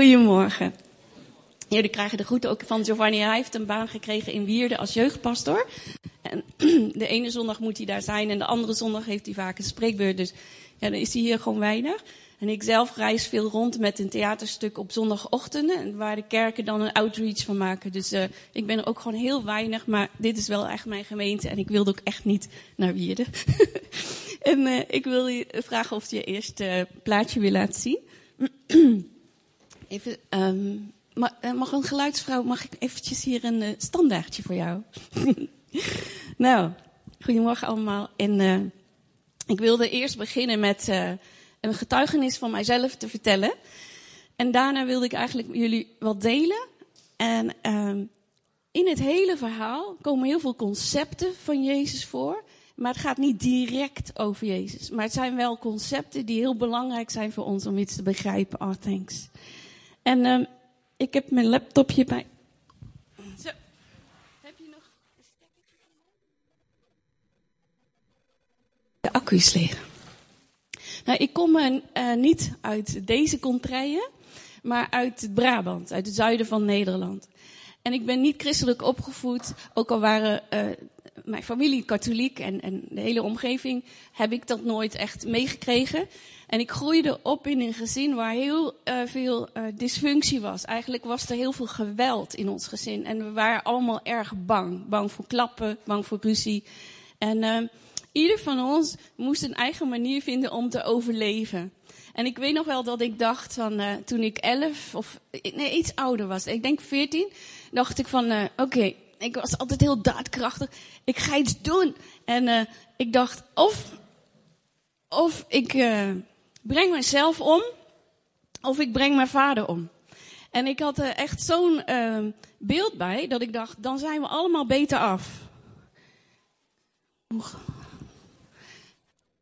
Goedemorgen. Jullie krijgen de groeten ook van Giovanni. Hij heeft een baan gekregen in Wierde als jeugdpastor. En de ene zondag moet hij daar zijn en de andere zondag heeft hij vaak een spreekbeurt. Dus ja, dan is hij hier gewoon weinig. En ik zelf reis veel rond met een theaterstuk op zondagochtenden. Waar de kerken dan een outreach van maken. Dus uh, ik ben er ook gewoon heel weinig. Maar dit is wel echt mijn gemeente. En ik wilde ook echt niet naar Wierde. en uh, ik wil je vragen of je eerst uh, plaatje wil laten zien. Even, um, mag een geluidsvrouw, mag ik eventjes hier een uh, standaardje voor jou? nou, goedemorgen allemaal. En uh, ik wilde eerst beginnen met een getuigenis van mijzelf te vertellen. En daarna wilde ik eigenlijk jullie wat delen. En um, in het hele verhaal komen heel veel concepten van Jezus voor. Maar het gaat niet direct over Jezus. Maar het zijn wel concepten die heel belangrijk zijn voor ons om iets te begrijpen. Oh, thanks. En um, ik heb mijn laptopje bij. Zo. Heb je nog een? De accu is leeg. Nou, ik kom uh, niet uit deze contraien, maar uit Brabant, uit het zuiden van Nederland. En ik ben niet christelijk opgevoed, ook al waren uh, mijn familie katholiek en, en de hele omgeving, heb ik dat nooit echt meegekregen. En ik groeide op in een gezin waar heel uh, veel uh, dysfunctie was. Eigenlijk was er heel veel geweld in ons gezin. En we waren allemaal erg bang. Bang voor klappen, bang voor ruzie. En uh, ieder van ons moest een eigen manier vinden om te overleven. En ik weet nog wel dat ik dacht van, toen ik elf of nee, iets ouder was, ik denk veertien, dacht ik van, oké, ik was altijd heel daadkrachtig. Ik ga iets doen. En ik dacht, of, of ik breng mezelf om of ik breng mijn vader om. En ik had er echt zo'n uh, beeld bij dat ik dacht, dan zijn we allemaal beter af.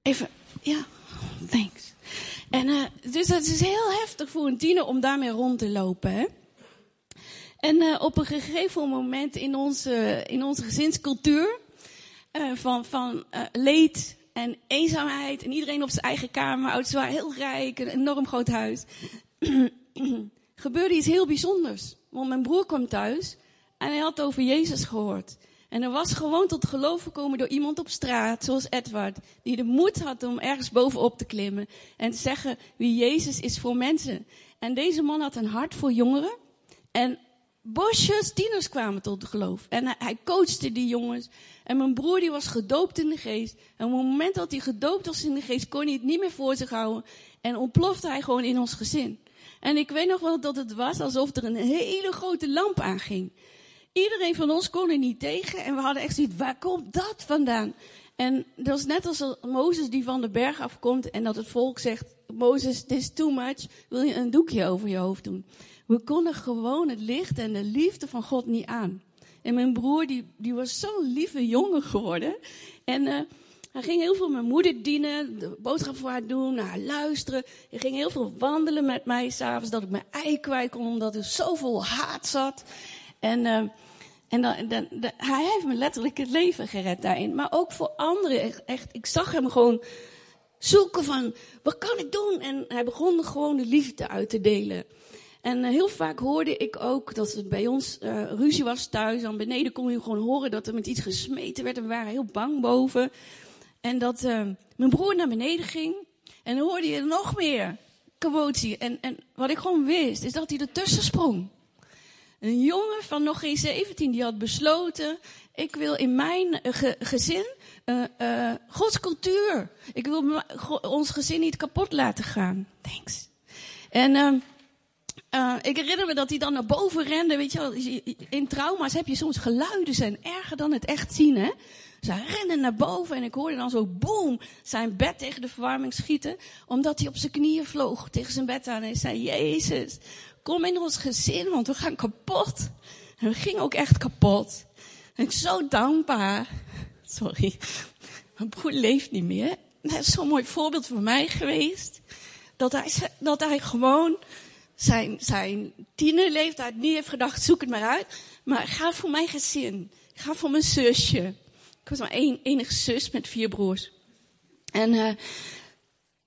Even, ja, thanks. En dus het is heel heftig voor een tiener om daarmee rond te lopen. Hè? En uh, op een gegeven moment in onze, in onze gezinscultuur uh, van, van leed en eenzaamheid en iedereen op zijn eigen kamer. Ouders waren heel rijk, een enorm groot huis. Gebeurde iets heel bijzonders. Want mijn broer kwam thuis en hij had over Jezus gehoord. En er was gewoon tot geloof gekomen door iemand op straat, zoals Edward, die de moed had om ergens bovenop te klimmen en te zeggen wie Jezus is voor mensen. En deze man had een hart voor jongeren. En bosjes tieners kwamen tot geloof. En hij coachte die jongens. En mijn broer die was gedoopt in de geest. En op het moment dat hij gedoopt was in de geest, kon hij het niet meer voor zich houden. En ontplofte hij gewoon in ons gezin. En ik weet nog wel dat het was alsof er een hele grote lamp aanging. Iedereen van ons kon er niet tegen. En we hadden echt zoiets, waar komt dat vandaan? En dat is net als Mozes die van de berg afkomt en dat het volk zegt, Mozes, this is too much, wil je een doekje over je hoofd doen? We konden gewoon het licht en de liefde van God niet aan. En mijn broer, die, die was zo'n lieve jongen geworden. En uh, hij ging heel veel mijn moeder dienen, de boodschap voor haar doen, naar haar luisteren. Hij ging heel veel wandelen met mij s'avonds, dat ik mijn ei kwijt kon, omdat er zoveel haat zat. En, uh, en dan, hij heeft me letterlijk het leven gered daarin. Maar ook voor anderen. Echt, ik zag hem gewoon zoeken van, wat kan ik doen? En hij begon gewoon de liefde uit te delen. En uh, heel vaak hoorde ik ook dat het bij ons uh, ruzie was thuis. Dan beneden kon je gewoon horen dat er met iets gesmeten werd. En we waren heel bang boven. En dat uh, mijn broer naar beneden ging. En dan hoorde je nog meer commotie. En, en wat ik gewoon wist, is dat hij ertussen sprong. Een jongen van nog geen 17, die had besloten, ik wil in mijn ge gezin uh, Gods cultuur. Ik wil ons gezin niet kapot laten gaan. Thanks. En uh, uh, ik herinner me dat hij dan naar boven rende. Weet je wel, in trauma's heb je soms geluiden zijn erger dan het echt zien, hè? Ze rennen naar boven en ik hoorde dan zo boom zijn bed tegen de verwarming schieten. Omdat hij op zijn knieën vloog tegen zijn bed aan en hij zei, Jezus, kom in ons gezin, want we gaan kapot. En we gingen ook echt kapot. En ik zo dankbaar. Sorry, mijn broer leeft niet meer. Dat is zo'n mooi voorbeeld voor mij geweest. Dat hij, dat hij gewoon zijn, zijn tienerleeftijd niet heeft gedacht, zoek het maar uit. Maar ga voor mijn gezin. Ga voor mijn zusje. Ik was maar één, enige zus met vier broers. En, uh,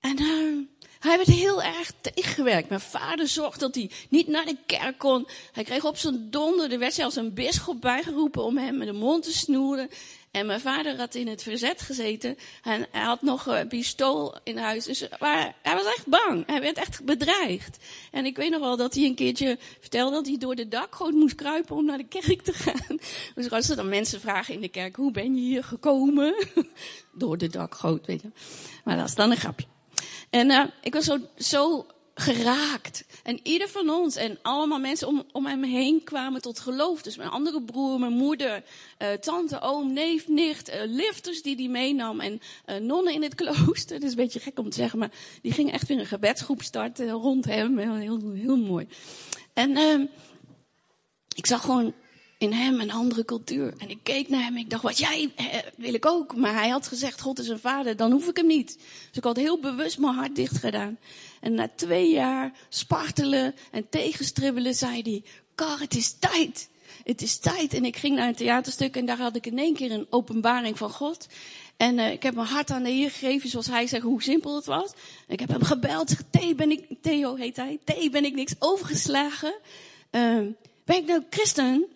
en uh, hij werd heel erg tegengewerkt. Mijn vader zorgde dat hij niet naar de kerk kon. Hij kreeg op zijn donder, er werd zelfs een bisschop bijgeroepen om hem met de mond te snoeren. En mijn vader had in het verzet gezeten. En hij had nog een pistool in huis. Dus hij was echt bang. Hij werd echt bedreigd. En ik weet nog wel dat hij een keertje vertelde dat hij door de dakgoot moest kruipen om naar de kerk te gaan. Dus als er dan mensen vragen in de kerk, hoe ben je hier gekomen? door de dakgoot, weet je. Maar dat is dan een grapje. En uh, ik was zo, zo geraakt. En ieder van ons en allemaal mensen om, om hem heen kwamen tot geloof. Dus mijn andere broer, mijn moeder, uh, tante, oom, neef, nicht, uh, lifters die die meenam. En uh, nonnen in het klooster. Dat is een beetje gek om te zeggen, maar die gingen echt weer een gebedsgroep starten rond hem. Heel, heel, heel mooi. En uh, ik zag gewoon in hem een andere cultuur. En ik keek naar hem en ik dacht, wat jij eh, wil ik ook. Maar hij had gezegd, God is een vader, dan hoef ik hem niet. Dus ik had heel bewust mijn hart dicht gedaan. En na twee jaar spartelen en tegenstribbelen zei hij, Kar, het is tijd. Het is tijd. En ik ging naar een theaterstuk en daar had ik in één keer een openbaring van God. En uh, ik heb mijn hart aan de Heer gegeven, zoals hij zegt, hoe simpel het was. Ik heb hem gebeld, zeg, Theo ben ik, Theo heet hij, Theo ben ik niks overgeslagen. Uh, ben ik nou christen?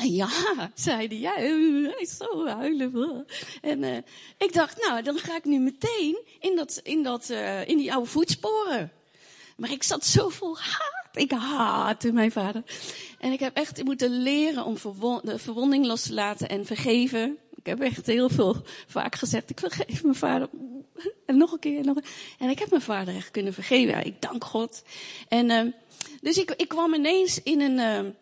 En ja, zei hij, ja, hij is zo huilen. En uh, ik dacht, nou, dan ga ik nu meteen in, dat, in, dat, uh, in die oude voetsporen. Maar ik zat zo vol haat. Ik haatte mijn vader. En ik heb echt moeten leren om de verwonding los te laten en vergeven. Ik heb echt heel veel vaak gezegd, ik vergeef mijn vader. En nog een keer, nog een En ik heb mijn vader echt kunnen vergeven. Ja, ik dank God. En dus ik, ik kwam ineens in een,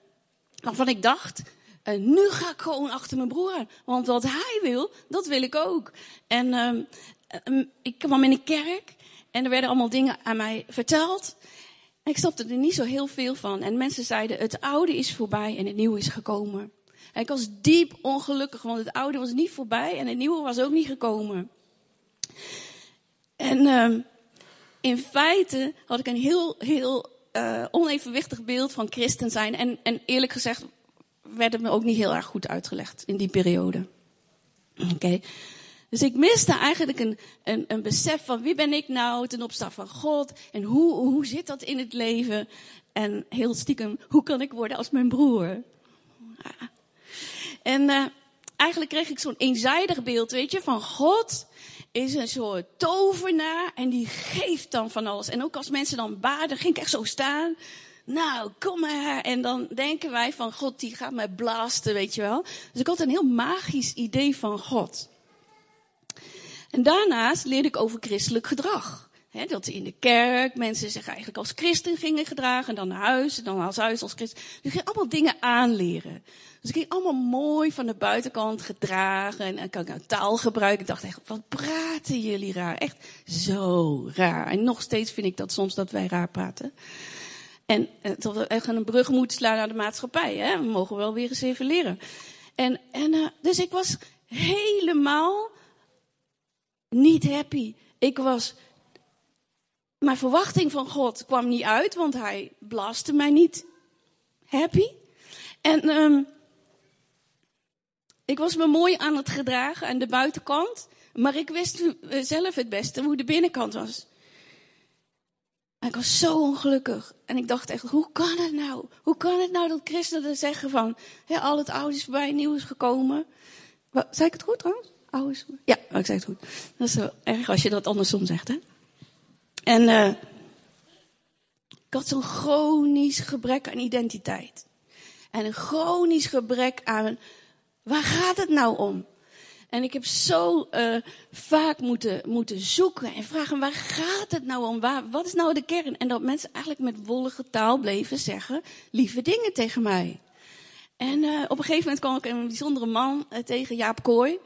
waarvan ik dacht, en nu ga ik gewoon achter mijn broer. Want wat hij wil, dat wil ik ook. En um, ik kwam in een kerk en er werden allemaal dingen aan mij verteld. En ik snapte er niet zo heel veel van. En mensen zeiden, het oude is voorbij en het nieuwe is gekomen. En ik was diep ongelukkig, want het oude was niet voorbij en het nieuwe was ook niet gekomen. En um, in feite had ik een heel, heel uh, onevenwichtig beeld van christen zijn. En, en eerlijk gezegd werd het me ook niet heel erg goed uitgelegd in die periode. Oké. Dus ik miste eigenlijk een, een, een besef van wie ben ik nou ten opzichte van God en hoe, hoe zit dat in het leven en heel stiekem hoe kan ik worden als mijn broer. En uh, eigenlijk kreeg ik zo'n eenzijdig beeld, weet je, van God is een soort tovenaar en die geeft dan van alles. En ook als mensen dan baden, ging ik echt zo staan nou, kom maar. En dan denken wij van God, die gaat mij blasten, weet je wel. Dus ik had een heel magisch idee van God. En daarnaast leerde ik over christelijk gedrag. Dat in de kerk mensen zich eigenlijk als christen gingen gedragen. En dan naar huis, en dan als huis als christen. Dus ik ging allemaal dingen aanleren. Dus ik ging allemaal mooi van de buitenkant gedragen. En, en kan ik nou taal gebruiken. Ik dacht echt, wat praten jullie raar. Echt zo raar. En nog steeds vind ik dat soms dat wij raar praten. En dat we echt een brug moeten slaan naar de maatschappij. Hè? We mogen wel weer eens even leren. En, en uh, dus ik was helemaal niet happy. Ik was. Mijn verwachting van God kwam niet uit, want hij blaste mij niet happy. En um, ik was me mooi aan het gedragen aan de buitenkant, maar ik wist zelf het beste hoe de binnenkant was. En ik was zo ongelukkig. En ik dacht echt, hoe kan het nou? Hoe kan het nou dat christenen zeggen van, al het oude is voorbij, nieuw is gekomen. Wat, zei ik het goed trouwens? Oude is Ja, ik zei het goed. Dat is zo erg als je dat andersom zegt, hè? En uh, ik had zo'n chronisch gebrek aan identiteit. En een chronisch gebrek aan, waar gaat het nou om? En ik heb zo uh, vaak moeten, moeten zoeken en vragen, waar gaat het nou om? Waar, wat is nou de kern? En dat mensen eigenlijk met wollige taal bleven zeggen, lieve dingen tegen mij. En uh, op een gegeven moment kwam ik een bijzondere man uh, tegen, Jaap Kooi.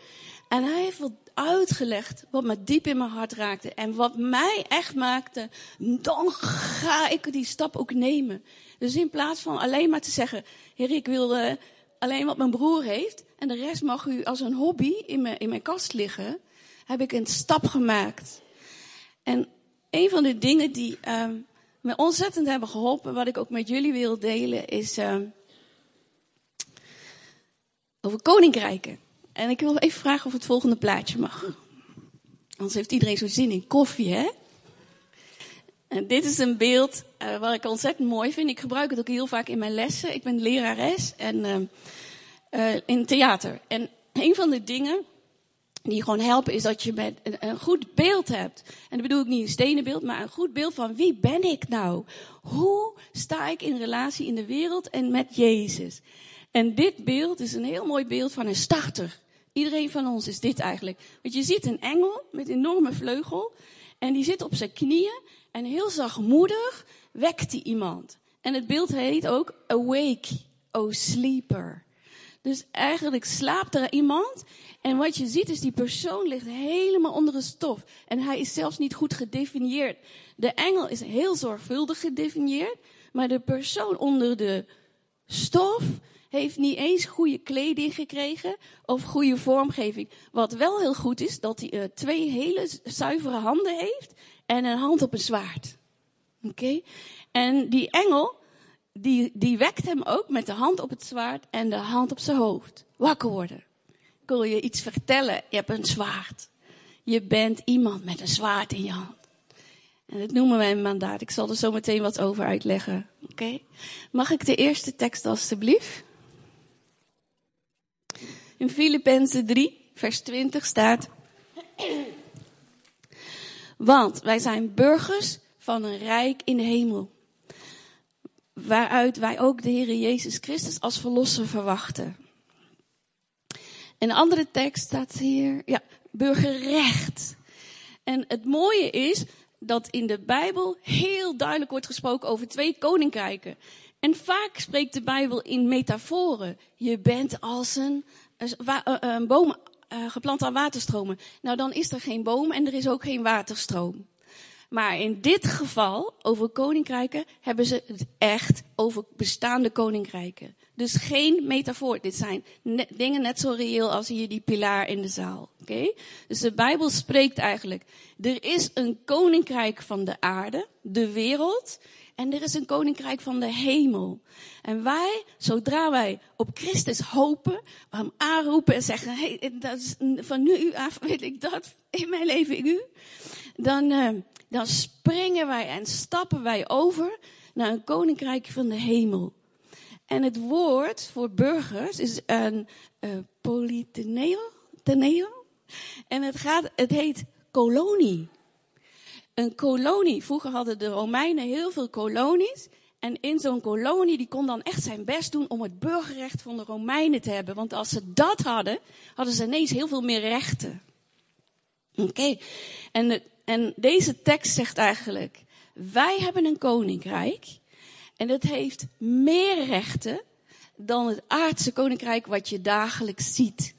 En hij heeft wat uitgelegd wat me diep in mijn hart raakte. En wat mij echt maakte, dan ga ik die stap ook nemen. Dus in plaats van alleen maar te zeggen, heer, ik wil alleen wat mijn broer heeft. En de rest mag u als een hobby in mijn, in mijn kast liggen. Heb ik een stap gemaakt. En een van de dingen die um, me ontzettend hebben geholpen, wat ik ook met jullie wil delen, is um, over koninkrijken. En ik wil even vragen of het volgende plaatje mag. Anders heeft iedereen zo zin in koffie, hè? En dit is een beeld uh, wat ik ontzettend mooi vind. Ik gebruik het ook heel vaak in mijn lessen. Ik ben lerares en uh, in theater. En een van de dingen die gewoon helpen is dat je met een, goed beeld hebt. En dat bedoel ik niet een stenen beeld, maar een goed beeld van wie ben ik nou? Hoe sta ik in relatie in de wereld en met Jezus? En dit beeld is een heel mooi beeld van een starter. Iedereen van ons is dit eigenlijk. Want je ziet een engel met enorme vleugel. En die zit op zijn knieën. En heel zachtmoedig wekt hij iemand. En het beeld heet ook Awake, O Sleeper. Dus eigenlijk slaapt er iemand. En wat je ziet is die persoon ligt helemaal onder de stof. En hij is zelfs niet goed gedefinieerd. De engel is heel zorgvuldig gedefinieerd. Maar de persoon onder de stof heeft niet eens goede kleding gekregen of goede vormgeving. Wat wel heel goed is, dat hij uh, twee hele zuivere handen heeft en een hand op een zwaard. Oké? En die engel, die, die wekt hem ook met de hand op het zwaard en de hand op zijn hoofd. Wakker worden. Ik wil je iets vertellen. Je hebt een zwaard. Je bent iemand met een zwaard in je hand. En dat noemen wij een mandaat. Ik zal er zo meteen wat over uitleggen. Oké? Mag ik de eerste tekst alstublieft? In Filippenzen 3, vers 20 staat. Want wij zijn burgers van een rijk in de hemel. Waaruit wij ook de Heer Jezus Christus als verlosser verwachten. Een andere tekst staat hier, ja, burgerrecht. En het mooie is dat in de Bijbel heel duidelijk wordt gesproken over twee koninkrijken. En vaak spreekt de Bijbel in metaforen. Je bent als een, een boom geplant aan waterstromen. Nou, dan is er geen boom en er is ook geen waterstroom. Maar in dit geval, over koninkrijken, hebben ze het echt over bestaande koninkrijken. Dus geen metafoor. Dit zijn dingen net zo reëel als hier die pilaar in de zaal. Oké? Okay? Dus de Bijbel spreekt eigenlijk. Er is een koninkrijk van de aarde, de wereld. En er is een koninkrijk van de hemel. En wij, zodra wij op Christus hopen, hem aanroepen en zeggen, hey, dat is, van nu af wil ik dat in mijn leven u. Dan, uh, dan springen wij en stappen wij over naar een koninkrijk van de hemel. En het woord voor burgers is een uh, polyteneo. En het, gaat, het heet kolonie. Een kolonie. Vroeger hadden de Romeinen heel veel kolonies. En in zo'n kolonie, die kon dan echt zijn best doen om het burgerrecht van de Romeinen te hebben. Want als ze dat hadden, hadden ze ineens heel veel meer rechten. Oké. En, de, en deze tekst zegt eigenlijk, wij hebben een koninkrijk. En dat heeft meer rechten dan het aardse koninkrijk wat je dagelijks ziet.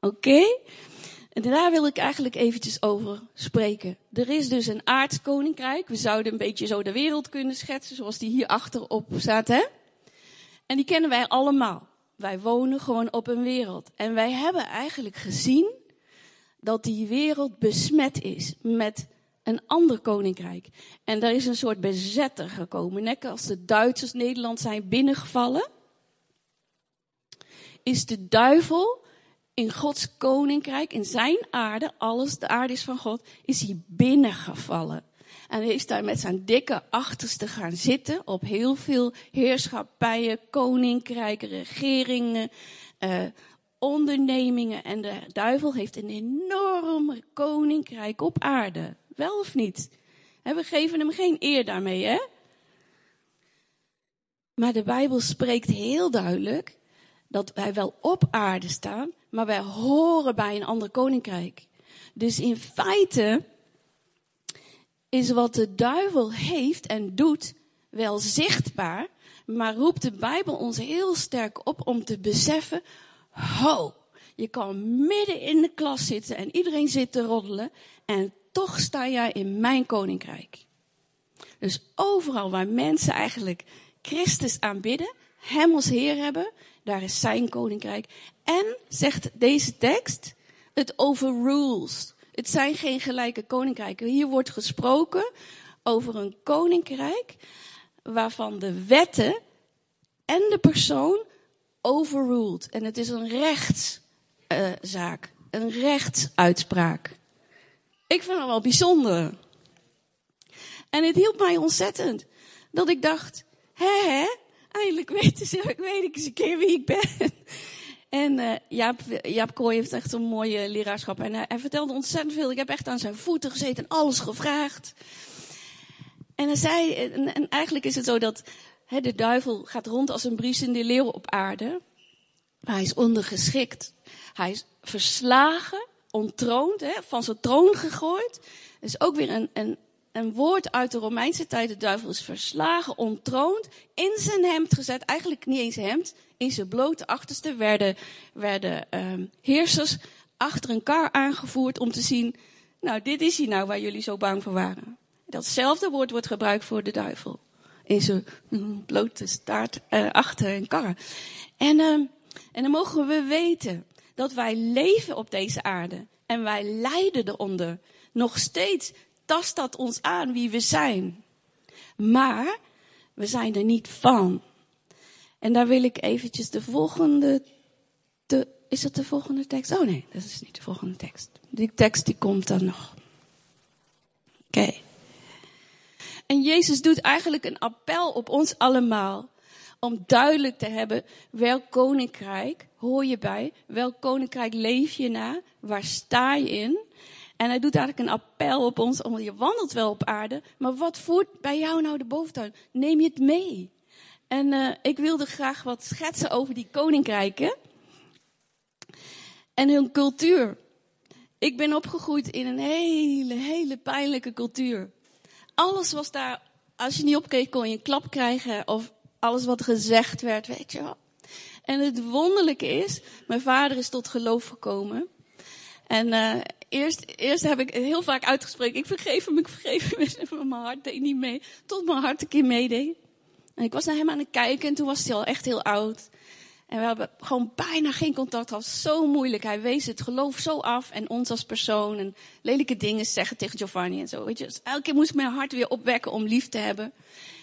Oké? Okay? En daar wil ik eigenlijk eventjes over spreken. Er is dus een aards koninkrijk. We zouden een beetje zo de wereld kunnen schetsen, zoals die hier achterop staat, hè? En die kennen wij allemaal. Wij wonen gewoon op een wereld. En wij hebben eigenlijk gezien dat die wereld besmet is met een ander koninkrijk. En daar is een soort bezetter gekomen. Net als de Duitsers Nederland zijn binnengevallen, is de duivel in Gods koninkrijk, in zijn aarde, alles, de aarde is van God, is hij binnengevallen. En hij is daar met zijn dikke achterste gaan zitten op heel veel heerschappijen, koninkrijken, regeringen, uh, ondernemingen. En de duivel heeft een enorm koninkrijk op aarde. Wel of niet? We geven hem geen eer daarmee, hè? Maar de Bijbel spreekt heel duidelijk dat wij wel op aarde staan, maar wij horen bij een ander koninkrijk. Dus in feite is wat de duivel heeft en doet wel zichtbaar, maar roept de Bijbel ons heel sterk op om te beseffen, ho, je kan midden in de klas zitten en iedereen zit te roddelen en toch sta jij in mijn koninkrijk. Dus overal waar mensen eigenlijk Christus aanbidden, Hem als Heer hebben, daar is zijn koninkrijk. En, zegt deze tekst, het overrules. Het zijn geen gelijke koninkrijken. Hier wordt gesproken over een koninkrijk waarvan de wetten en de persoon overruled. En het is een rechtszaak, uh, een rechtsuitspraak. Ik vind het wel bijzonder. En het hielp mij ontzettend. Dat ik dacht, hè, hè, eindelijk weten ze, weet ik eens een keer wie ik ben. En uh, Jaap, Jaap Kooi heeft echt een mooie leraarschap. En hij, hij, vertelde ontzettend veel. Ik heb echt aan zijn voeten gezeten en alles gevraagd. En hij zei, en eigenlijk is het zo dat de duivel gaat rond als een briesende leeuw op aarde. Hij is ondergeschikt. Hij is verslagen, ontroond, van zijn troon gegooid. Dat is ook weer een, een, een woord uit de Romeinse tijd. De duivel is verslagen, ontroond, in zijn hemd gezet. Eigenlijk niet eens hemd, in zijn blote achterste werden, werden um, heersers achter een kar aangevoerd om te zien, nou dit is hij nou waar jullie zo bang voor waren. Datzelfde woord wordt gebruikt voor de duivel. In zijn blote staart uh, achter een kar. En, uh, en dan mogen we weten dat wij leven op deze aarde. En wij lijden eronder. Nog steeds tast dat ons aan wie we zijn. Maar we zijn er niet van. En daar wil ik eventjes de volgende. De, is dat de volgende tekst? Oh nee, dat is niet de volgende tekst. Die tekst die komt dan nog. Oké. En Jezus doet eigenlijk een appel op ons allemaal. Om duidelijk te hebben, welk koninkrijk hoor je bij? Welk koninkrijk leef je na? Waar sta je in? En hij doet eigenlijk een appel op ons, om je wandelt wel op aarde, maar wat voert bij jou nou de boventuin? Neem je het mee? En uh, ik wilde graag wat schetsen over die koninkrijken en hun cultuur. Ik ben opgegroeid in een hele, hele pijnlijke cultuur. Alles was daar, als je niet opkeek, kon je een klap krijgen of alles wat gezegd werd, weet je wel. En het wonderlijke is, mijn vader is tot geloof gekomen. En uh, eerst, eerst heb ik heel vaak uitgesproken, ik vergeef hem, ik vergeef hem. Maar mijn hart deed niet mee, tot mijn hart een keer meedeed. En ik was naar hem aan het kijken en toen was hij al echt heel oud. En we hebben gewoon bijna geen contact gehad. Zo moeilijk. Hij wees het geloof zo af en ons als persoon. En lelijke dingen zeggen tegen Giovanni en zo. Weet je. Dus elke keer moest ik mijn hart weer opwekken om lief te hebben.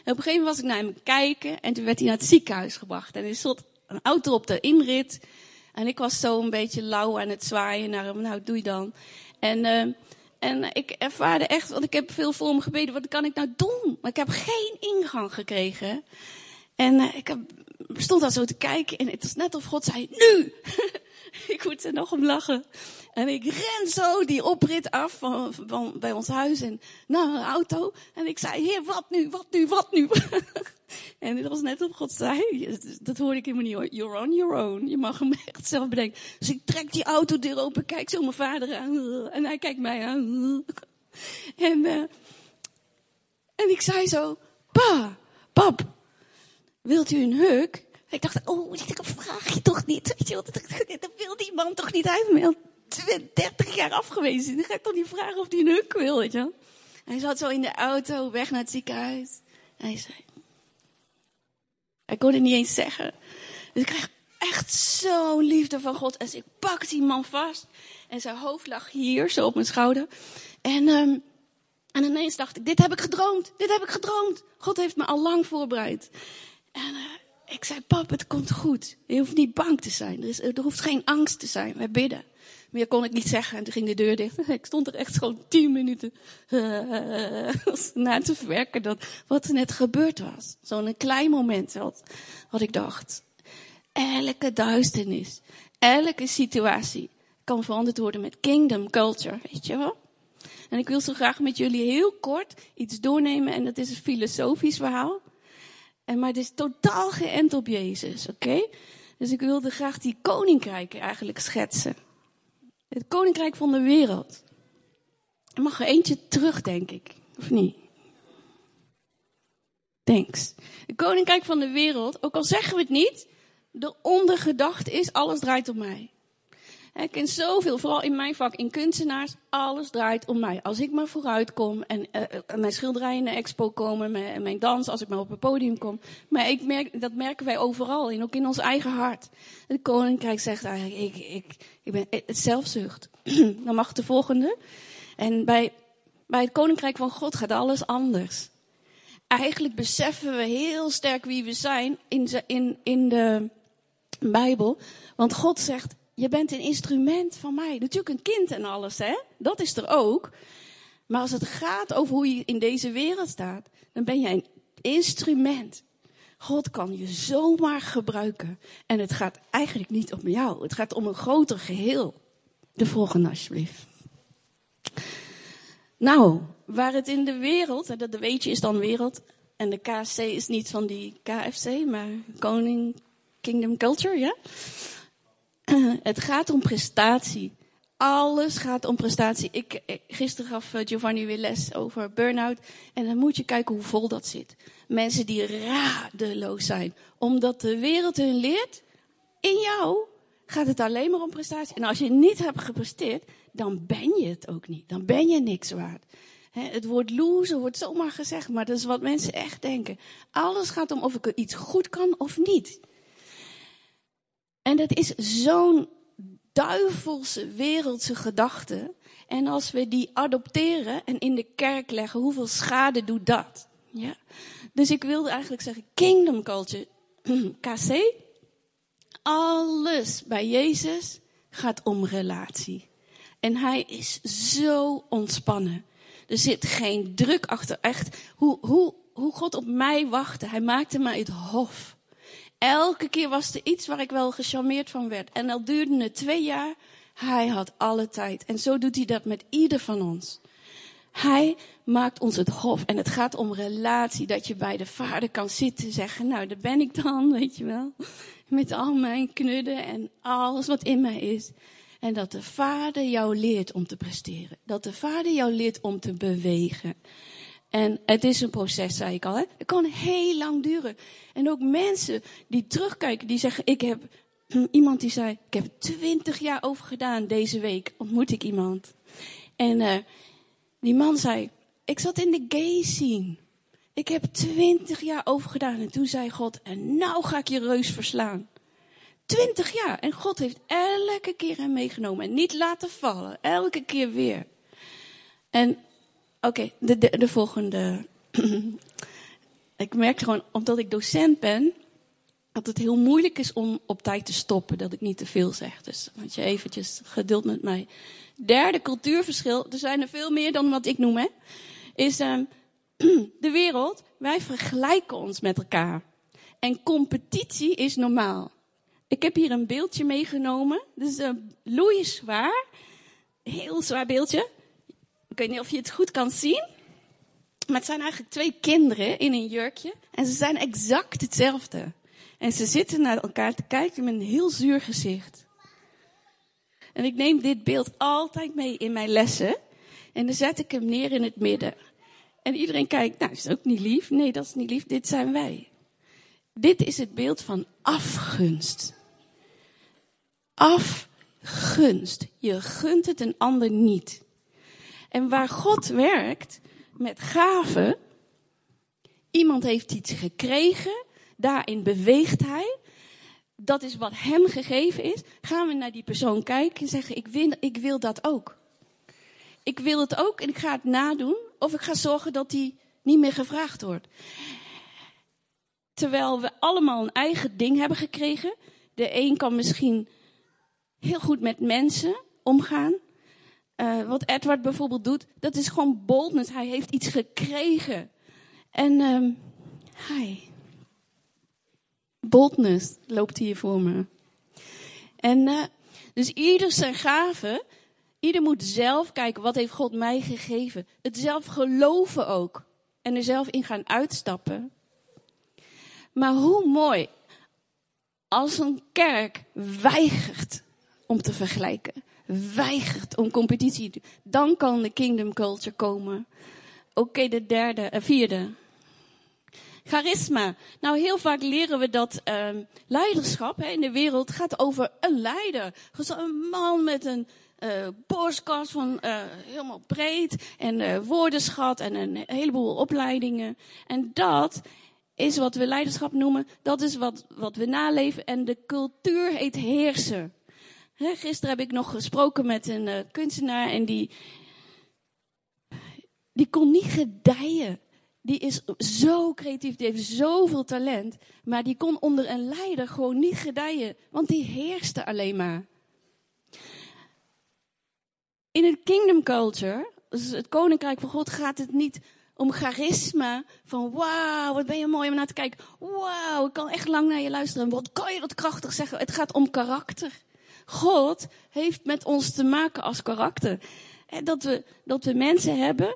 En op een gegeven moment was ik naar hem kijken en toen werd hij naar het ziekenhuis gebracht. En er stond een auto op de inrit. En ik was zo een beetje lauw aan het zwaaien naar hem. Nou, doe je dan. En, uh, en ik ervaarde echt, want ik heb veel voor hem gebeden, wat kan ik nou doen? Maar ik heb geen ingang gekregen. En uh, ik heb, stond daar zo te kijken en het was net of God zei, nu! ik moet er nog om lachen. En ik ren zo die oprit af van, van, bij ons huis en naar een auto. En ik zei, heer, wat nu, wat nu, wat nu? en het was net op God zei, dat hoorde ik helemaal niet. You're on your own. Je mag hem echt zelf bedenken. Dus ik trek die autodeur open, kijk zo mijn vader aan. En hij kijkt mij aan. en, uh, en ik zei zo, pa, pap, wilt u een huk? Ik dacht, oh, dat vraag je toch niet? Weet je, dat wil die man toch niet? Hij me al 30 jaar afgewezen. Dan ga ik toch niet vragen of hij een huk wil, weet je Hij zat zo in de auto, weg naar het ziekenhuis. En hij zei... Hij kon het niet eens zeggen. Dus ik kreeg echt zo'n liefde van God. En ik pak die man vast. En zijn hoofd lag hier, zo op mijn schouder. En, um, en ineens dacht ik, dit heb ik gedroomd. Dit heb ik gedroomd. God heeft me al lang voorbereid. En uh, ik zei, pap, het komt goed. Je hoeft niet bang te zijn. Er, is, er hoeft geen angst te zijn. Wij bidden. Meer kon ik niet zeggen. En toen ging de deur dicht. Ik stond er echt gewoon tien minuten uh, na te verwerken dat wat er net gebeurd was. Zo'n klein moment wat, wat ik dacht. Elke duisternis, elke situatie kan veranderd worden met kingdom culture, weet je wel? En ik wil zo graag met jullie heel kort iets doornemen. En dat is een filosofisch verhaal. En, maar het is totaal geënt op Jezus, oké? Dus ik wilde graag die koninkrijken eigenlijk schetsen. Het koninkrijk van de wereld. Er mag er eentje terug, denk ik. Of niet? Thanks. Het koninkrijk van de wereld, ook al zeggen we het niet, de ondergedachte is, alles draait om mij. Ik ken zoveel, vooral in mijn vak, in kunstenaars, alles draait om mij. Als ik maar vooruit kom en uh, mijn schilderijen de expo komen, mijn, mijn dans, als ik maar op het podium kom. Maar ik merk, dat merken wij overal, ook in ons eigen hart. Het koninkrijk zegt eigenlijk, ik, ik, ik ben het zelfzucht. Dan mag de volgende. En bij, bij het koninkrijk van God gaat alles anders. Eigenlijk beseffen we heel sterk wie we zijn in, in, in de Bijbel. Want God zegt, je bent een instrument van mij. Natuurlijk een kind en alles, hè? Dat is er ook. Maar als het gaat over hoe je in deze wereld staat, dan ben jij een instrument. God kan je zomaar gebruiken. En het gaat eigenlijk niet om jou. Het gaat om een groter geheel. De volgende alsjeblieft. Nou, waar het in de wereld, dat de weetje is dan wereld, en de KFC is niet van die KFC, maar Koning Kingdom Culture, ja? Het gaat om prestatie. Alles gaat om prestatie. Ik, gisteren gaf eh, Giovanni weer les over burn-out. En dan moet je kijken hoe vol dat zit. Mensen die radeloos zijn. Omdat de wereld hun leert. In jou gaat het alleen maar om prestatie. En als je niet hebt gepresteerd, dan ben je het ook niet. Dan ben je niks waard. het woord loser wordt zomaar gezegd, maar dat is wat mensen echt denken. Alles gaat om of ik iets goed kan of niet. En dat is zo'n duivelse wereldse gedachte. En als we die adopteren en in de kerk leggen, hoeveel schade doet dat? Ja. Dus ik wilde eigenlijk zeggen, kingdom culture, KC, alles bij Jezus gaat om relatie. En hij is zo ontspannen. Er zit geen druk achter. Echt, hoe, hoe, hoe God op mij wachtte. Hij maakte mij het hof. Elke keer was er iets waar ik wel gecharmeerd van werd. En al duurde het twee jaar. Hij had alle tijd. En zo doet hij dat met ieder van ons. Hij maakt ons het hof. En het gaat om relatie. Dat je bij de vader kan zitten en zeggen, nou, daar ben ik dan, weet je wel. Met al mijn knudden en alles wat in mij is. En dat de vader jou leert om te presteren. Dat de vader jou leert om te bewegen. En het is een proces, zei ik al. Hè? Het kan heel lang duren. En ook mensen die terugkijken, die zeggen, ik heb iemand die zei, ik heb twintig jaar over gedaan deze week, ontmoet ik iemand. En uh, die man zei, ik zat in de gay scene. Ik heb twintig jaar over gedaan. En toen zei God, en nou ga ik je reus verslaan. Twintig jaar. En God heeft elke keer hem meegenomen. En niet laten vallen. Elke keer weer. En oké, de, de, de volgende. ik merk gewoon, omdat ik docent ben, dat het heel moeilijk is om op tijd te stoppen. Dat ik niet te veel zeg. Dus moet je eventjes geduld met mij. Derde cultuurverschil, er zijn er veel meer dan wat ik noem, hè. Is um, de wereld, wij vergelijken ons met elkaar. En competitie is normaal. Ik heb hier een beeldje meegenomen. Dit is een zwaar. Heel zwaar beeldje. Ik weet niet of je het goed kan zien. Maar het zijn eigenlijk twee kinderen in een jurkje. En ze zijn exact hetzelfde. En ze zitten naar elkaar te kijken met een heel zuur gezicht. En ik neem dit beeld altijd mee in mijn lessen. En dan zet ik hem neer in het midden. En iedereen kijkt, nou is ook niet lief? Nee, dat is niet lief. Dit zijn wij. Dit is het beeld van afgunst. Afgunst. Je gunt het een ander niet. En waar God werkt met gaven, iemand heeft iets gekregen, daarin beweegt hij. Dat is wat hem gegeven is. Gaan we naar die persoon kijken en zeggen, ik wil, ik wil dat ook. Ik wil het ook en ik ga het nadoen. Of ik ga zorgen dat die niet meer gevraagd wordt. Terwijl we allemaal een eigen ding hebben gekregen. De een kan misschien heel goed met mensen omgaan. Uh, wat Edward bijvoorbeeld doet, dat is gewoon boldness. Hij heeft iets gekregen. En um, hij. Boldness loopt hier voor me. En uh, dus ieder zijn gave. Ieder moet zelf kijken, wat heeft God mij gegeven? Het zelf geloven ook. En er zelf in gaan uitstappen. Maar hoe mooi als een kerk weigert om te vergelijken. Weigert om competitie Dan kan de kingdom culture komen. Oké, de derde, uh, vierde. Charisma. Nou, heel vaak leren we dat uh, leiderschap hè, in de wereld gaat over een leider. Een man met een uh, borstkas van uh, helemaal breed en uh, woordenschat en een heleboel opleidingen. En dat is wat we leiderschap noemen. Dat is wat, wat we naleven. En de cultuur heet heersen. Gisteren heb ik nog gesproken met een uh, kunstenaar en die, die kon niet gedijen. Die is zo creatief, die heeft zoveel talent. Maar die kon onder een leider gewoon niet gedijen, want die heerste alleen maar. In het kingdom culture, dus het koninkrijk van God gaat het niet om charisma. Van wauw, wat ben je mooi om naar te kijken. Wauw, ik kan echt lang naar je luisteren. Wat kan je dat krachtig zeggen? Het gaat om karakter. God heeft met ons te maken als karakter. Dat we, dat we mensen hebben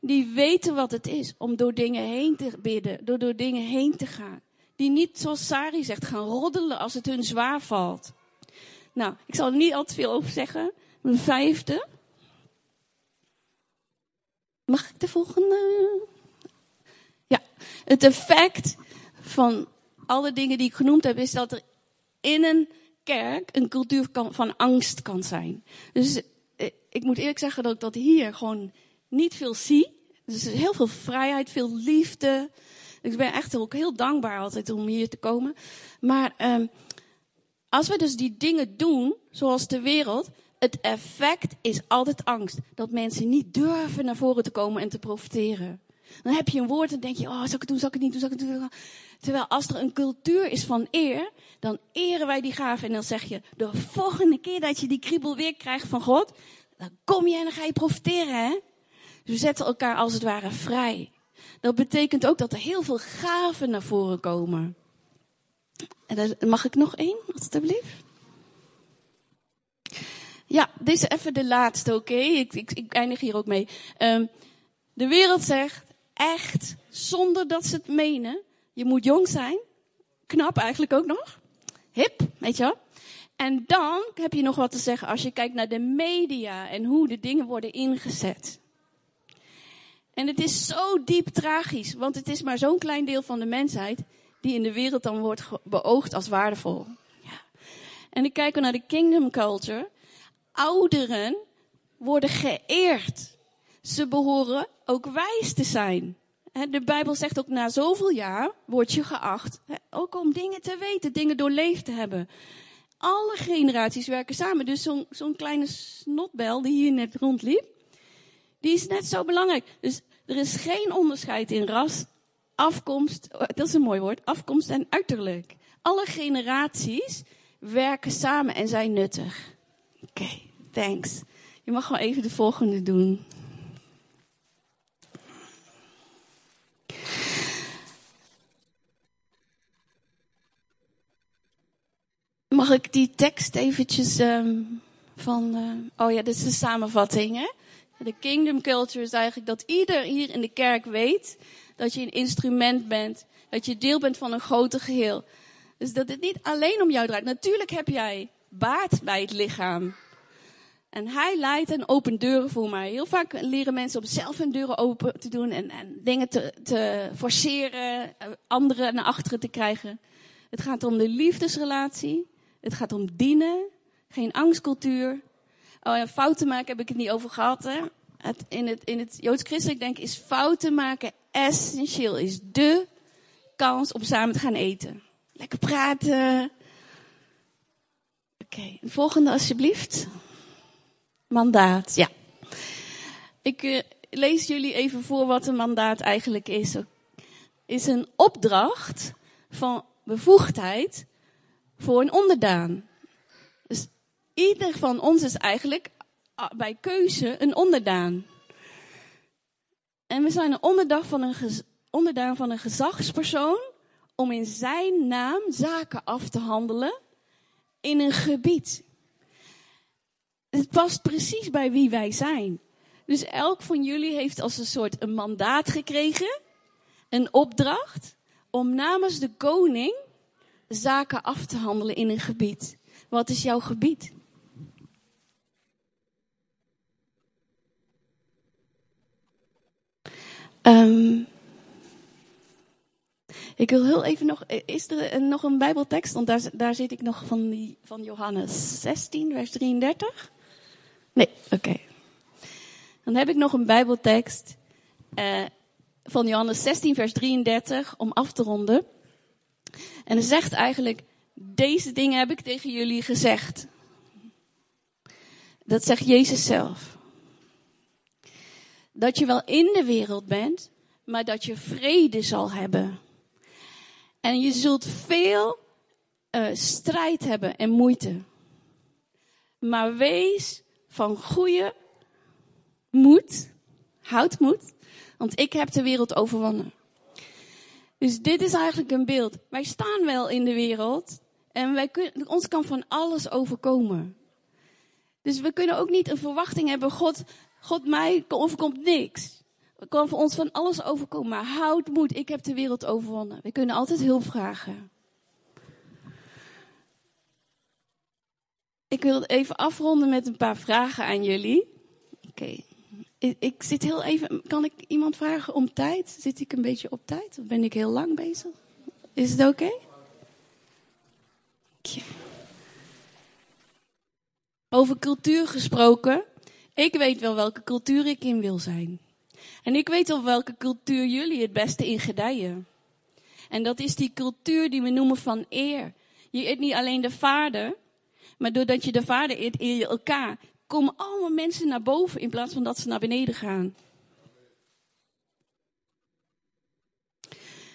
die weten wat het is om door dingen heen te bidden, door door dingen heen te gaan. Die niet, zoals Sari zegt, gaan roddelen als het hun zwaar valt. Nou, ik zal er niet al te veel over zeggen. Mijn vijfde. Mag ik de volgende? Ja, het effect van alle dingen die ik genoemd heb, is dat er in een een cultuur van angst kan zijn. Dus eh, ik moet eerlijk zeggen dat ik dat hier gewoon niet veel zie. Dus heel veel vrijheid, veel liefde. Ik ben echt ook heel dankbaar altijd om hier te komen. Maar um, als we dus die dingen doen, zoals de wereld, het effect is altijd angst. Dat mensen niet durven naar voren te komen en te profiteren. Dan heb je een woord en denk je, oh, zal ik het doen, zal ik het niet doen, zal ik het doen. Terwijl als er een cultuur is van eer, dan eren wij die gaven. En dan zeg je, de volgende keer dat je die kriebel weer krijgt van God, dan kom je en dan ga je profiteren, hè. Dus we zetten elkaar als het ware vrij. Dat betekent ook dat er heel veel gaven naar voren komen. En mag ik nog één, alstublieft? Ja, dit is even de laatste, oké? Ik, ik, ik, eindig hier ook mee. Um, de wereld zegt echt, zonder dat ze het menen, je moet jong zijn. Knap eigenlijk ook nog. Hip, weet je wel. En dan heb je nog wat te zeggen als je kijkt naar de media en hoe de dingen worden ingezet. En het is zo diep tragisch, want het is maar zo'n klein deel van de mensheid die in de wereld dan wordt beoogd als waardevol. Ja. En ik kijk naar de kingdom culture. Ouderen worden geëerd. Ze behoren ook wijs te zijn. De Bijbel zegt ook na zoveel jaar word je geacht, ook om dingen te weten, dingen doorleefd te hebben. Alle generaties werken samen. Dus zo'n kleine snotbel die hier net rondliep, die is net zo belangrijk. Dus er is geen onderscheid in ras, afkomst, oh, dat is een mooi woord, afkomst en uiterlijk. Alle generaties werken samen en zijn nuttig. Oké, thanks. Je mag gewoon even de volgende doen. Mag ik die tekst eventjes um, van. Uh, oh ja, dit is de samenvatting. Hè? De kingdom culture is eigenlijk dat ieder hier in de kerk weet dat je een instrument bent, dat je deel bent van een groter geheel. Dus dat het niet alleen om jou draait. Natuurlijk heb jij baat bij het lichaam. En hij leidt en opent deuren voor mij. Heel vaak leren mensen om zelf hun deuren open te doen en, en dingen te, te forceren, eh, anderen naar achteren te krijgen. Het gaat om de liefdesrelatie. Het gaat om dienen. Geen angstcultuur. Oh ja, fouten maken heb ik het niet over gehad. Hè? Het, in, het, in het Joods christelijk denk is fouten maken essentieel. Is de kans om samen te gaan eten. Lekker praten. Oké, volgende alsjeblieft. Mandaat, ja. Ik uh, lees jullie even voor wat een mandaat eigenlijk is. Is een opdracht van bevoegdheid voor een onderdaan. Dus ieder van ons is eigenlijk ah, bij keuze een onderdaan. En we zijn een onderdaan van een, onderdaan van een gezagspersoon om in zijn naam zaken af te handelen in een gebied. Het past precies bij wie wij zijn. Dus elk van jullie heeft als een soort een mandaat gekregen, een opdracht, om namens de koning zaken af te handelen in een gebied. Wat is jouw gebied? Um, ik wil heel even nog, is er nog een Bijbeltekst? Want daar, daar zit ik nog van, die, van Johannes 16, vers 33. Nee, oké. Dan heb ik nog een Bijbeltekst uh, van Johannes 16, vers 33, om af te ronden. En hij zegt eigenlijk, deze dingen heb ik tegen jullie gezegd. Dat zegt Jezus zelf. Dat je wel in de wereld bent, maar dat je vrede zal hebben. En je zult veel uh, strijd hebben en moeite. Maar wees van goede moed. Houd moed. Want ik heb de wereld overwonnen. Dus dit is eigenlijk een beeld. Wij staan wel in de wereld. En wij kunnen, ons kan van alles overkomen. Dus we kunnen ook niet een verwachting hebben. God, God mij overkomt niks. Er kan voor ons van alles overkomen. Maar houd moed. Ik heb de wereld overwonnen. We kunnen altijd hulp vragen. Ik wil even afronden met een paar vragen aan jullie. Oké. Ik, zit heel even. Kan ik iemand vragen om tijd? Zit ik een beetje op tijd? Of ben ik heel lang bezig? Is het oké? Over cultuur gesproken. Ik weet wel welke cultuur ik in wil zijn. En ik weet wel welke cultuur jullie het beste in gedijen. En dat is die cultuur die we noemen van eer. Je eert niet alleen de vader, maar doordat je de vader eert, eer je elkaar. Komen allemaal mensen naar boven in plaats van dat ze naar beneden gaan.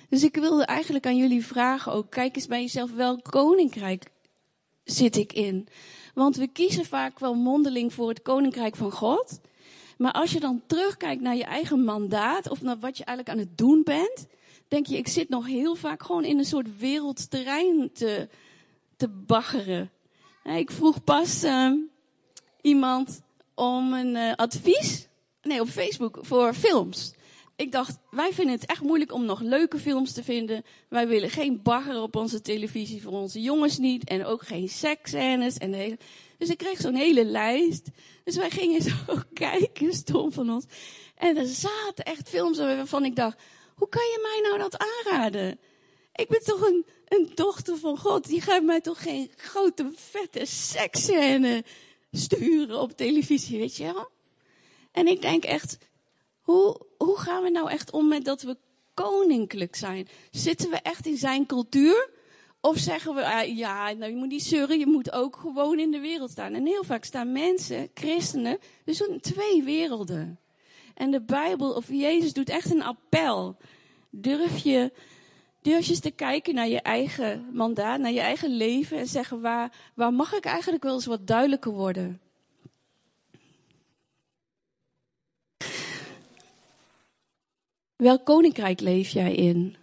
Dus ik wilde eigenlijk aan jullie vragen ook, kijk eens bij jezelf, welk koninkrijk zit ik in? Want we kiezen vaak wel mondeling voor het koninkrijk van God. Maar als je dan terugkijkt naar je eigen mandaat of naar wat je eigenlijk aan het doen bent, denk je, ik zit nog heel vaak gewoon in een soort wereldterrein te, te baggeren. Ik vroeg pas uh, iemand om een uh, advies, nee, op Facebook voor films. Ik dacht, wij vinden het echt moeilijk om nog leuke films te vinden. Wij willen geen bagger op onze televisie voor onze jongens niet. En ook geen seksscènes. En hele... Dus ik kreeg zo'n hele lijst. Dus wij gingen zo kijken, stom van ons. En er zaten echt films waarvan ik dacht, hoe kan je mij nou dat aanraden? Ik ben toch een, dochter van God. Die gaat mij toch geen grote vette seksscène sturen op televisie, weet je wel? En ik denk echt, hoe, hoe gaan we nou echt om met dat we koninklijk zijn? Zitten we echt in zijn cultuur? Of zeggen we, ah, ja, nou, je moet niet zeuren, je moet ook gewoon in de wereld staan. En heel vaak staan mensen, christenen, dus in twee werelden. En de Bijbel of Jezus doet echt een appel. Durf je, durf eens te kijken naar je eigen mandaat, naar je eigen leven en zeggen, waar, waar mag ik eigenlijk wel eens wat duidelijker worden? Welk koninkrijk leef jij in?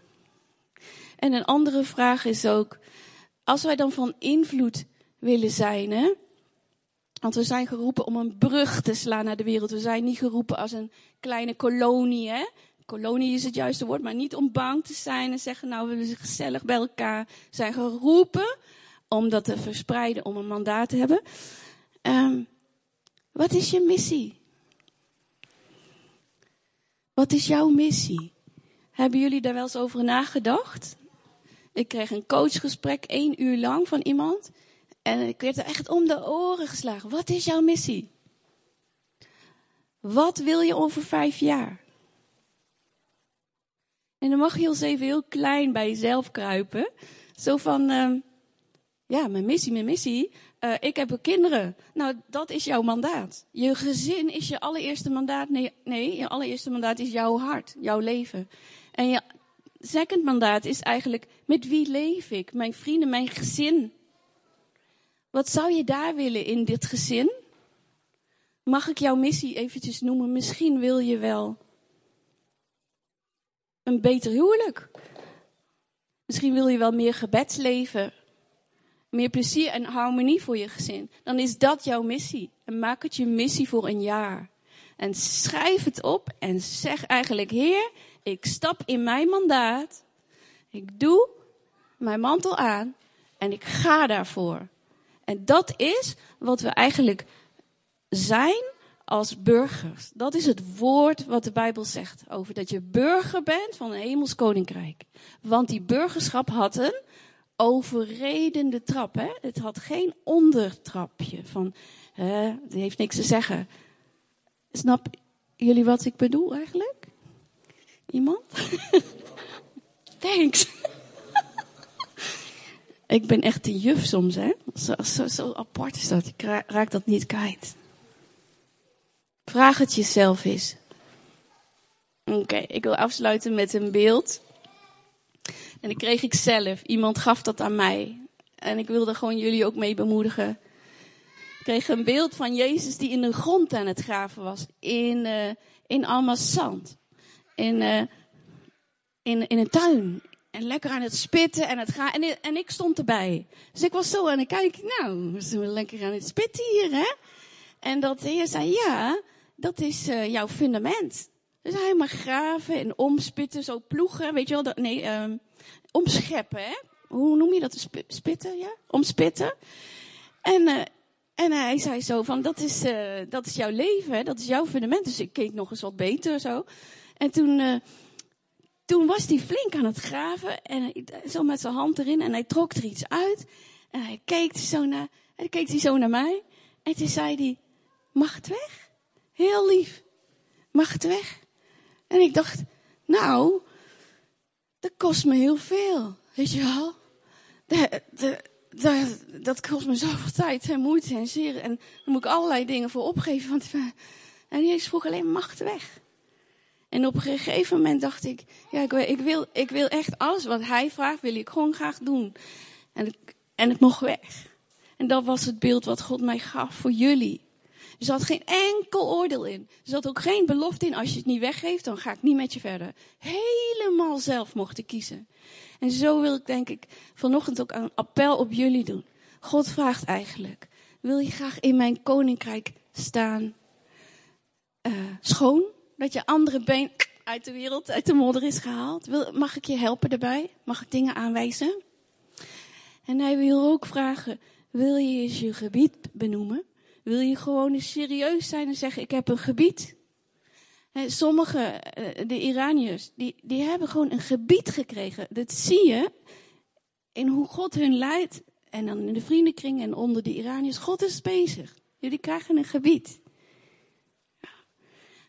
En een andere vraag is ook, als wij dan van invloed willen zijn, hè? Want we zijn geroepen om een brug te slaan naar de wereld. We zijn niet geroepen als een kleine kolonie, hè? Kolonie is het juiste woord, maar niet om bang te zijn en zeggen, nou, we zijn gezellig bij elkaar. Zijn geroepen om dat te verspreiden, om een mandaat te hebben. Um, wat is je missie? Wat is jouw missie? Hebben jullie daar wel eens over nagedacht? Ik kreeg een coachgesprek één uur lang van iemand. En ik werd er echt om de oren geslagen. Wat is jouw missie? Wat wil je over vijf jaar? En dan mag je eens even heel klein bij jezelf kruipen. Zo van, uh, ja, mijn missie, mijn missie. Uh, ik heb kinderen. Nou, dat is jouw mandaat. Je gezin is je allereerste mandaat. Nee, nee, je allereerste mandaat is jouw hart, jouw leven. En je second mandaat is eigenlijk, met wie leef ik? Mijn vrienden, mijn gezin. Wat zou je daar willen in dit gezin? Mag ik jouw missie eventjes noemen? Misschien wil je wel een beter huwelijk. Misschien wil je wel meer gebedsleven meer plezier en harmonie voor je gezin, dan is dat jouw missie. En maak het je missie voor een jaar. En schrijf het op en zeg eigenlijk, Heer, ik stap in mijn mandaat. Ik doe mijn mantel aan en ik ga daarvoor. En dat is wat we eigenlijk zijn als burgers. Dat is het woord wat de Bijbel zegt over dat je burger bent van een hemels koninkrijk. Want die burgerschap had een overredende trap. Hè? Het had geen ondertrapje van, hè, heeft niks te zeggen. Snap jullie wat ik bedoel eigenlijk? Iemand? Thanks. ik ben echt een juf soms, hè. Zo, zo, zo apart is dat. Ik raak dat niet kwijt. Vraag het jezelf eens. Oké, ik wil afsluiten met een beeld. En dat kreeg ik zelf. Iemand gaf dat aan mij. En ik wilde gewoon jullie ook mee bemoedigen. kreeg een beeld van Jezus die in de grond aan het graven was. In, uh, in allemaal zand. In, uh, in, in een tuin. En lekker aan het spitten en het gaan. En, en ik stond erbij. Dus ik was zo aan het kijken. Nou, we zijn lekker aan het spitten hier, hè? En dat de Heer zei, ja, dat is uh, jouw fundament. Dus hij mag graven en omspitten, zo ploegen, weet je wel. Dat, nee, um, omscheppen, hè? Hoe noem je dat? Spitten, ja? Omspitten. En, uh, en hij zei zo van, dat is, uh, dat is jouw leven, dat is jouw fundament. Dus ik keek nog eens wat beter zo. En toen, toen was hij flink aan het graven. En hij, zo met zijn hand erin. En hij trok er iets uit. En hij keek zo naar, en keek hij zo naar mij. En toen zei hij, mag het weg? Heel lief. Mag het weg? En ik dacht, nou, dat kost me heel veel. Weet je wel? De, dat, kost me zoveel tijd en moeite en zeer. En daar moet ik allerlei dingen voor opgeven. Want, en Jezus vroeg alleen, mag het weg? En op een gegeven moment dacht ik, ja, ik, ik, wil, ik wil echt alles wat hij vraagt, wil ik gewoon graag doen. En, en het mocht weg. En dat was het beeld wat God mij gaf voor jullie. Er zat geen enkel oordeel in. Er zat ook geen belofte in. Als je het niet weggeeft, dan ga ik niet met je verder. Helemaal zelf mochten kiezen. En zo wil ik denk ik vanochtend ook een appel op jullie doen. God vraagt eigenlijk, wil je graag in mijn koninkrijk staan? Uh, schoon? Dat je andere been uit de wereld, uit de modder is gehaald? Wil, mag ik je helpen daarbij? Mag ik dingen aanwijzen? En hij wil ook vragen, wil je eens je gebied benoemen? Wil je gewoon eens serieus zijn en zeggen, ik heb een gebied? Sommige, de Iraniërs, die, die hebben gewoon een gebied gekregen. Dat zie je in hoe God hun leidt. En dan in de vriendenkring en onder de Iraniërs. God is bezig. Jullie krijgen een gebied.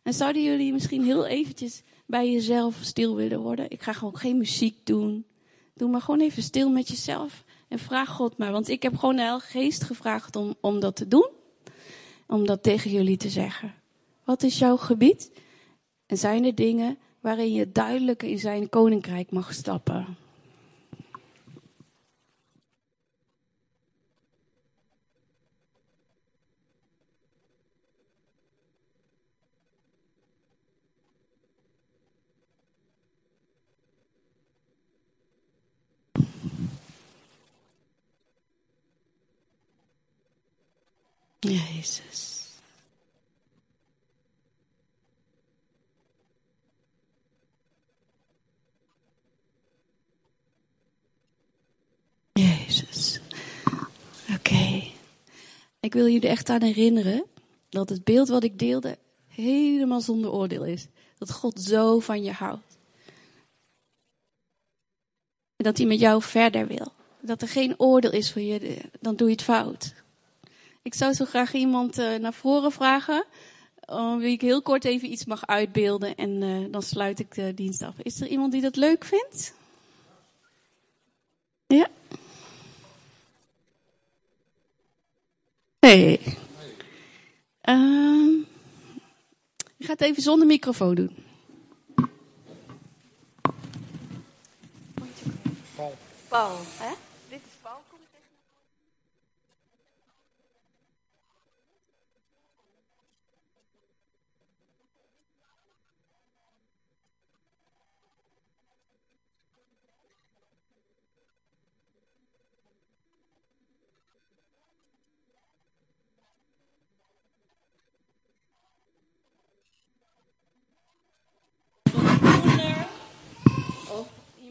En zouden jullie misschien heel eventjes bij jezelf stil willen worden? Ik ga gewoon geen muziek doen. Doe maar gewoon even stil met jezelf. En vraag God maar. Want ik heb gewoon de Heilige Geest gevraagd om, om dat te doen. Om dat tegen jullie te zeggen. Wat is jouw gebied? En zijn er dingen waarin je duidelijk in zijn koninkrijk mag stappen? Jezus. Jezus. Oké. Ik wil jullie echt aan herinneren dat het beeld wat ik deelde helemaal zonder oordeel is. Dat God zo van je houdt. En dat hij met jou verder wil. Dat er geen oordeel is voor je, dan doe je het fout. Ik zou zo graag iemand uh, naar voren vragen. Uh, wie ik heel kort even iets mag uitbeelden en uh, dan sluit ik de dienst af. Is er iemand die dat leuk vindt? Ja? Hey. Uh, ik ga het even zonder microfoon doen. Paul. Paul, hè?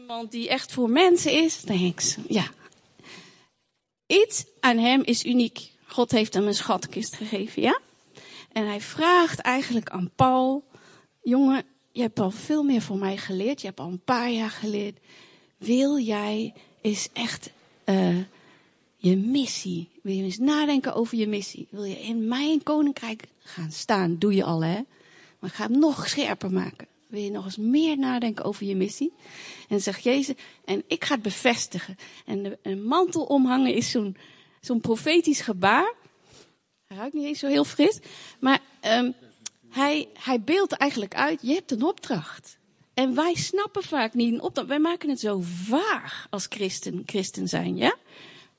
Iemand die echt voor mensen is, thanks. Ja. Iets aan hem is uniek. God heeft hem een schatkist gegeven, ja? En hij vraagt eigenlijk aan Paul: Jongen, je hebt al veel meer voor mij geleerd. Je hebt al een paar jaar geleerd. Wil jij eens echt uh, je missie? Wil je eens nadenken over je missie? Wil je in mijn koninkrijk gaan staan? Doe je al, hè? Maar ik ga hem nog scherper maken. Wil je nog eens meer nadenken over je missie? En zegt Jezus, en ik ga het bevestigen. En een mantel omhangen is zo'n zo'n profetisch gebaar. Hij ruikt niet eens zo heel fris. Maar um, hij, hij beeldt eigenlijk uit, je hebt een opdracht. En wij snappen vaak niet een opdracht. Wij maken het zo vaag als christen, christen zijn, ja?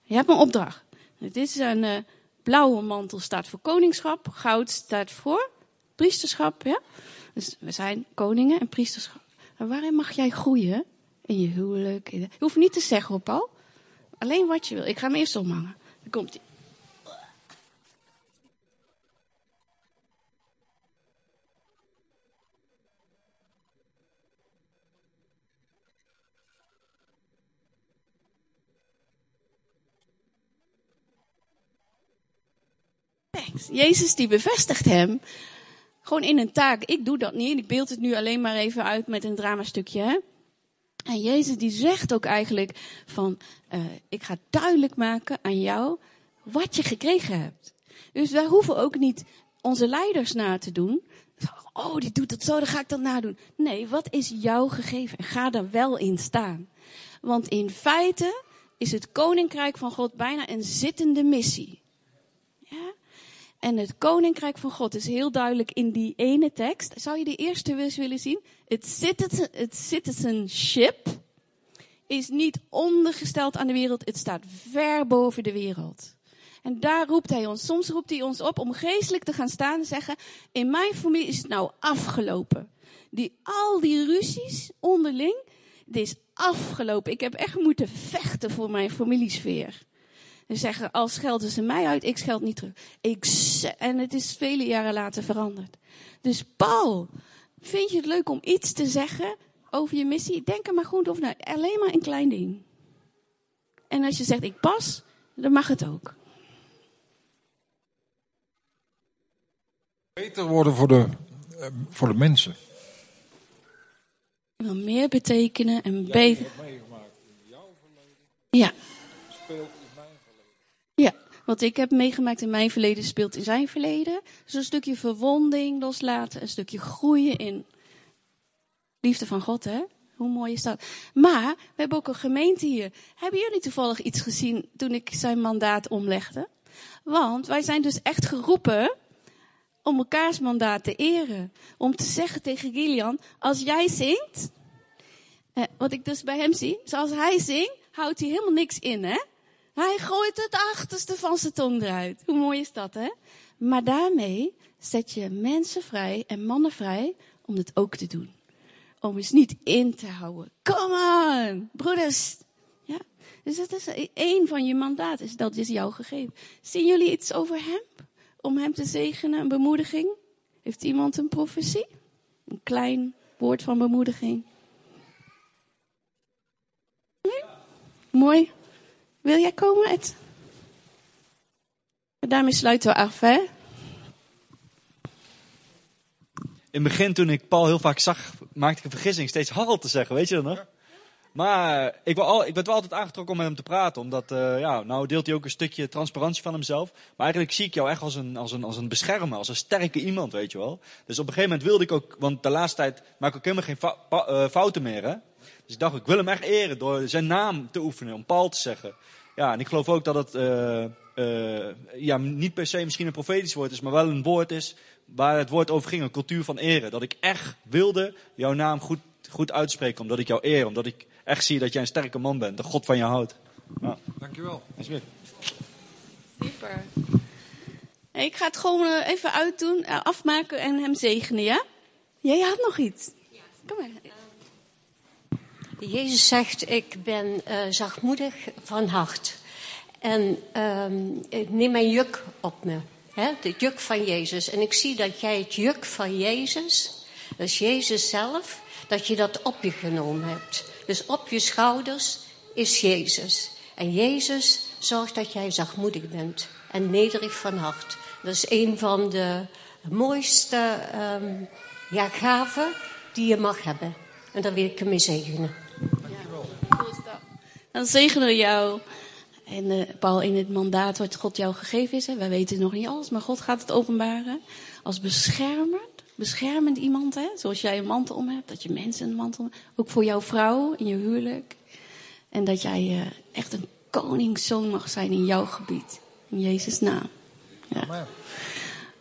Je hebt een opdracht. Het is een uh, blauwe mantel staat voor koningschap, goud staat voor priesterschap. Ja? Dus we zijn koningen en priesterschap. En waarin mag jij groeien? In je huwelijk. Je hoeft niet te zeggen hoor, Paul. Alleen wat je wil. Ik ga hem eerst omhangen. Dan komt hij. Jezus die bevestigt hem gewoon in een taak. Ik doe dat niet. Ik beeld het nu alleen maar even uit met een dramastukje. Hè? En Jezus die zegt ook eigenlijk van, uh, ik ga duidelijk maken aan jou wat je gekregen hebt. Dus wij hoeven ook niet onze leiders na te doen. Oh, die doet het zo, dan ga ik dat nadoen. Nee, wat is jou gegeven? En ga daar wel in staan. Want in feite is het koninkrijk van God bijna een zittende missie. En het koninkrijk van God is heel duidelijk in die ene tekst. Zou je de eerste eens willen zien? Het, het citizenship is niet ondergesteld aan de wereld. Het staat ver boven de wereld. En daar roept hij ons. Soms roept hij ons op om geestelijk te gaan staan en zeggen: In mijn familie is het nou afgelopen. Die, al die ruzies onderling, het is afgelopen. Ik heb echt moeten vechten voor mijn familiesfeer. En zeggen, al schelden ze mij uit, ik scheld niet terug. Ik, en het is vele jaren later veranderd. Dus Paul, vind je het leuk om iets te zeggen over je missie? Denk er maar goed over na. Alleen maar een klein ding. En als je zegt, ik pas, dan mag het ook. Beter worden voor de, eh, voor de mensen. wil meer betekenen en beter. Ja. Wat ik heb meegemaakt in mijn verleden speelt in zijn verleden. Dus een stukje verwonding loslaten, een stukje groeien in liefde van God, hè? Hoe mooi is dat? Maar we hebben ook een gemeente hier. Hebben jullie toevallig iets gezien toen ik zijn mandaat omlegde? Want wij zijn dus echt geroepen om elkaars mandaat te eren. Om te zeggen tegen Gillian, als jij zingt, eh, wat ik dus bij hem zie, zoals hij zingt, houdt hij helemaal niks in, hè? Hij gooit het achterste van zijn tong eruit. Hoe mooi is dat, hè? Maar daarmee zet je mensen vrij en mannen vrij om het ook te doen. Om eens niet in te houden. Come on, broeders. Ja. Dus dat is één van je mandaten. Dat is jou gegeven. Zien jullie iets over hem? Om hem te zegenen, een bemoediging? Heeft iemand een profetie? Een klein woord van bemoediging? Nee? Mooi. Wil jij komen, Ed? Daarmee sluiten we af, hè? In het begin, toen ik Paul heel vaak zag, maakte ik een vergissing steeds Harald te zeggen, weet je dat nog? Maar ik, al, ik ben wel altijd aangetrokken om met hem te praten. Omdat, uh, ja, nou deelt hij ook een stukje transparantie van hemzelf. Maar eigenlijk zie ik jou echt als een, als een, als een beschermer, als een sterke iemand, weet je wel. Dus op een gegeven moment wilde ik ook, want de laatste tijd maak ik ook helemaal geen eh, fouten meer, hè. Dus ik dacht, ik wil hem echt eren door zijn naam te oefenen, om Paul te zeggen. Ja, en ik geloof ook dat het uh, uh, ja, niet per se misschien een profetisch woord is, maar wel een woord is waar het woord over ging, een cultuur van eren. Dat ik echt wilde jouw naam goed, goed uitspreken, omdat ik jou eer. Omdat ik echt zie dat jij een sterke man bent, de God van je houdt. Ja. Dankjewel. Alsjeblieft. Super. Ik ga het gewoon uh, even uitdoen, afmaken en hem zegenen, ja? Jij had nog iets. Ja. Kom maar. Jezus zegt, ik ben uh, zachtmoedig van hart. En um, ik neem mijn juk op me. Hè? De juk van Jezus. En ik zie dat jij het juk van Jezus, dat is Jezus zelf, dat je dat op je genomen hebt. Dus op je schouders is Jezus. En Jezus zorgt dat jij zachtmoedig bent en nederig van hart. Dat is een van de mooiste um, ja, gaven die je mag hebben. En daar wil ik je mee zegenen. Dan zegenen we jou. En uh, Paul, in het mandaat wat God jou gegeven is, hè, wij weten nog niet alles, maar God gaat het openbaren. Als beschermend, beschermend iemand, hè, zoals jij een mantel om hebt, dat je mensen een mantel om hebt. Ook voor jouw vrouw in je huwelijk. En dat jij uh, echt een koningszoon mag zijn in jouw gebied. In Jezus' naam. Ja.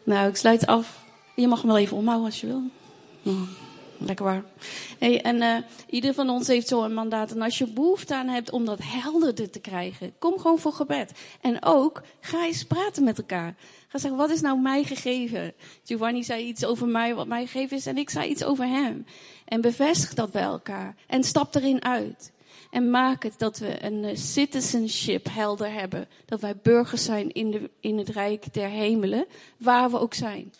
Nou, ik sluit af. Je mag hem wel even omhouden als je wil. Lekker waar. Hey, en uh, ieder van ons heeft zo'n mandaat. En als je behoefte aan hebt om dat helderder te krijgen, kom gewoon voor gebed. En ook, ga eens praten met elkaar. Ga zeggen, wat is nou mij gegeven? Giovanni zei iets over mij, wat mij gegeven is. En ik zei iets over hem. En bevestig dat bij elkaar. En stap erin uit. En maak het dat we een uh, citizenship helder hebben. Dat wij burgers zijn in, de, in het Rijk der Hemelen, waar we ook zijn.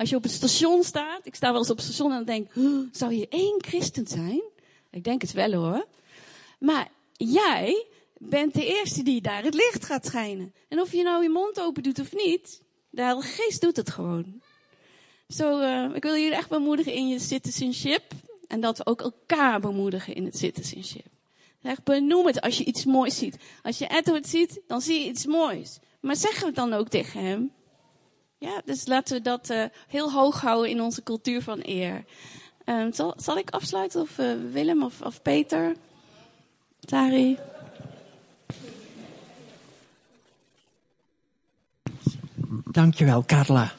Als je op het station staat, ik sta wel eens op het station en dan denk, zou je één christen zijn? Ik denk het wel hoor. Maar jij bent de eerste die daar het licht gaat schijnen. En of je nou je mond open doet of niet, de Heilige Geest doet het gewoon. Zo, uh, ik wil jullie echt bemoedigen in je citizenship. En dat we ook elkaar bemoedigen in het citizenship. Echt benoem het als je iets moois ziet. Als je Edward ziet, dan zie je iets moois. Maar zeggen we dan ook tegen hem. Ja, dus laten we dat uh, heel hoog houden in onze cultuur van eer. Um, zal, zal, ik afsluiten of uh, Willem of, of Peter? Tari? Dankjewel, Carla.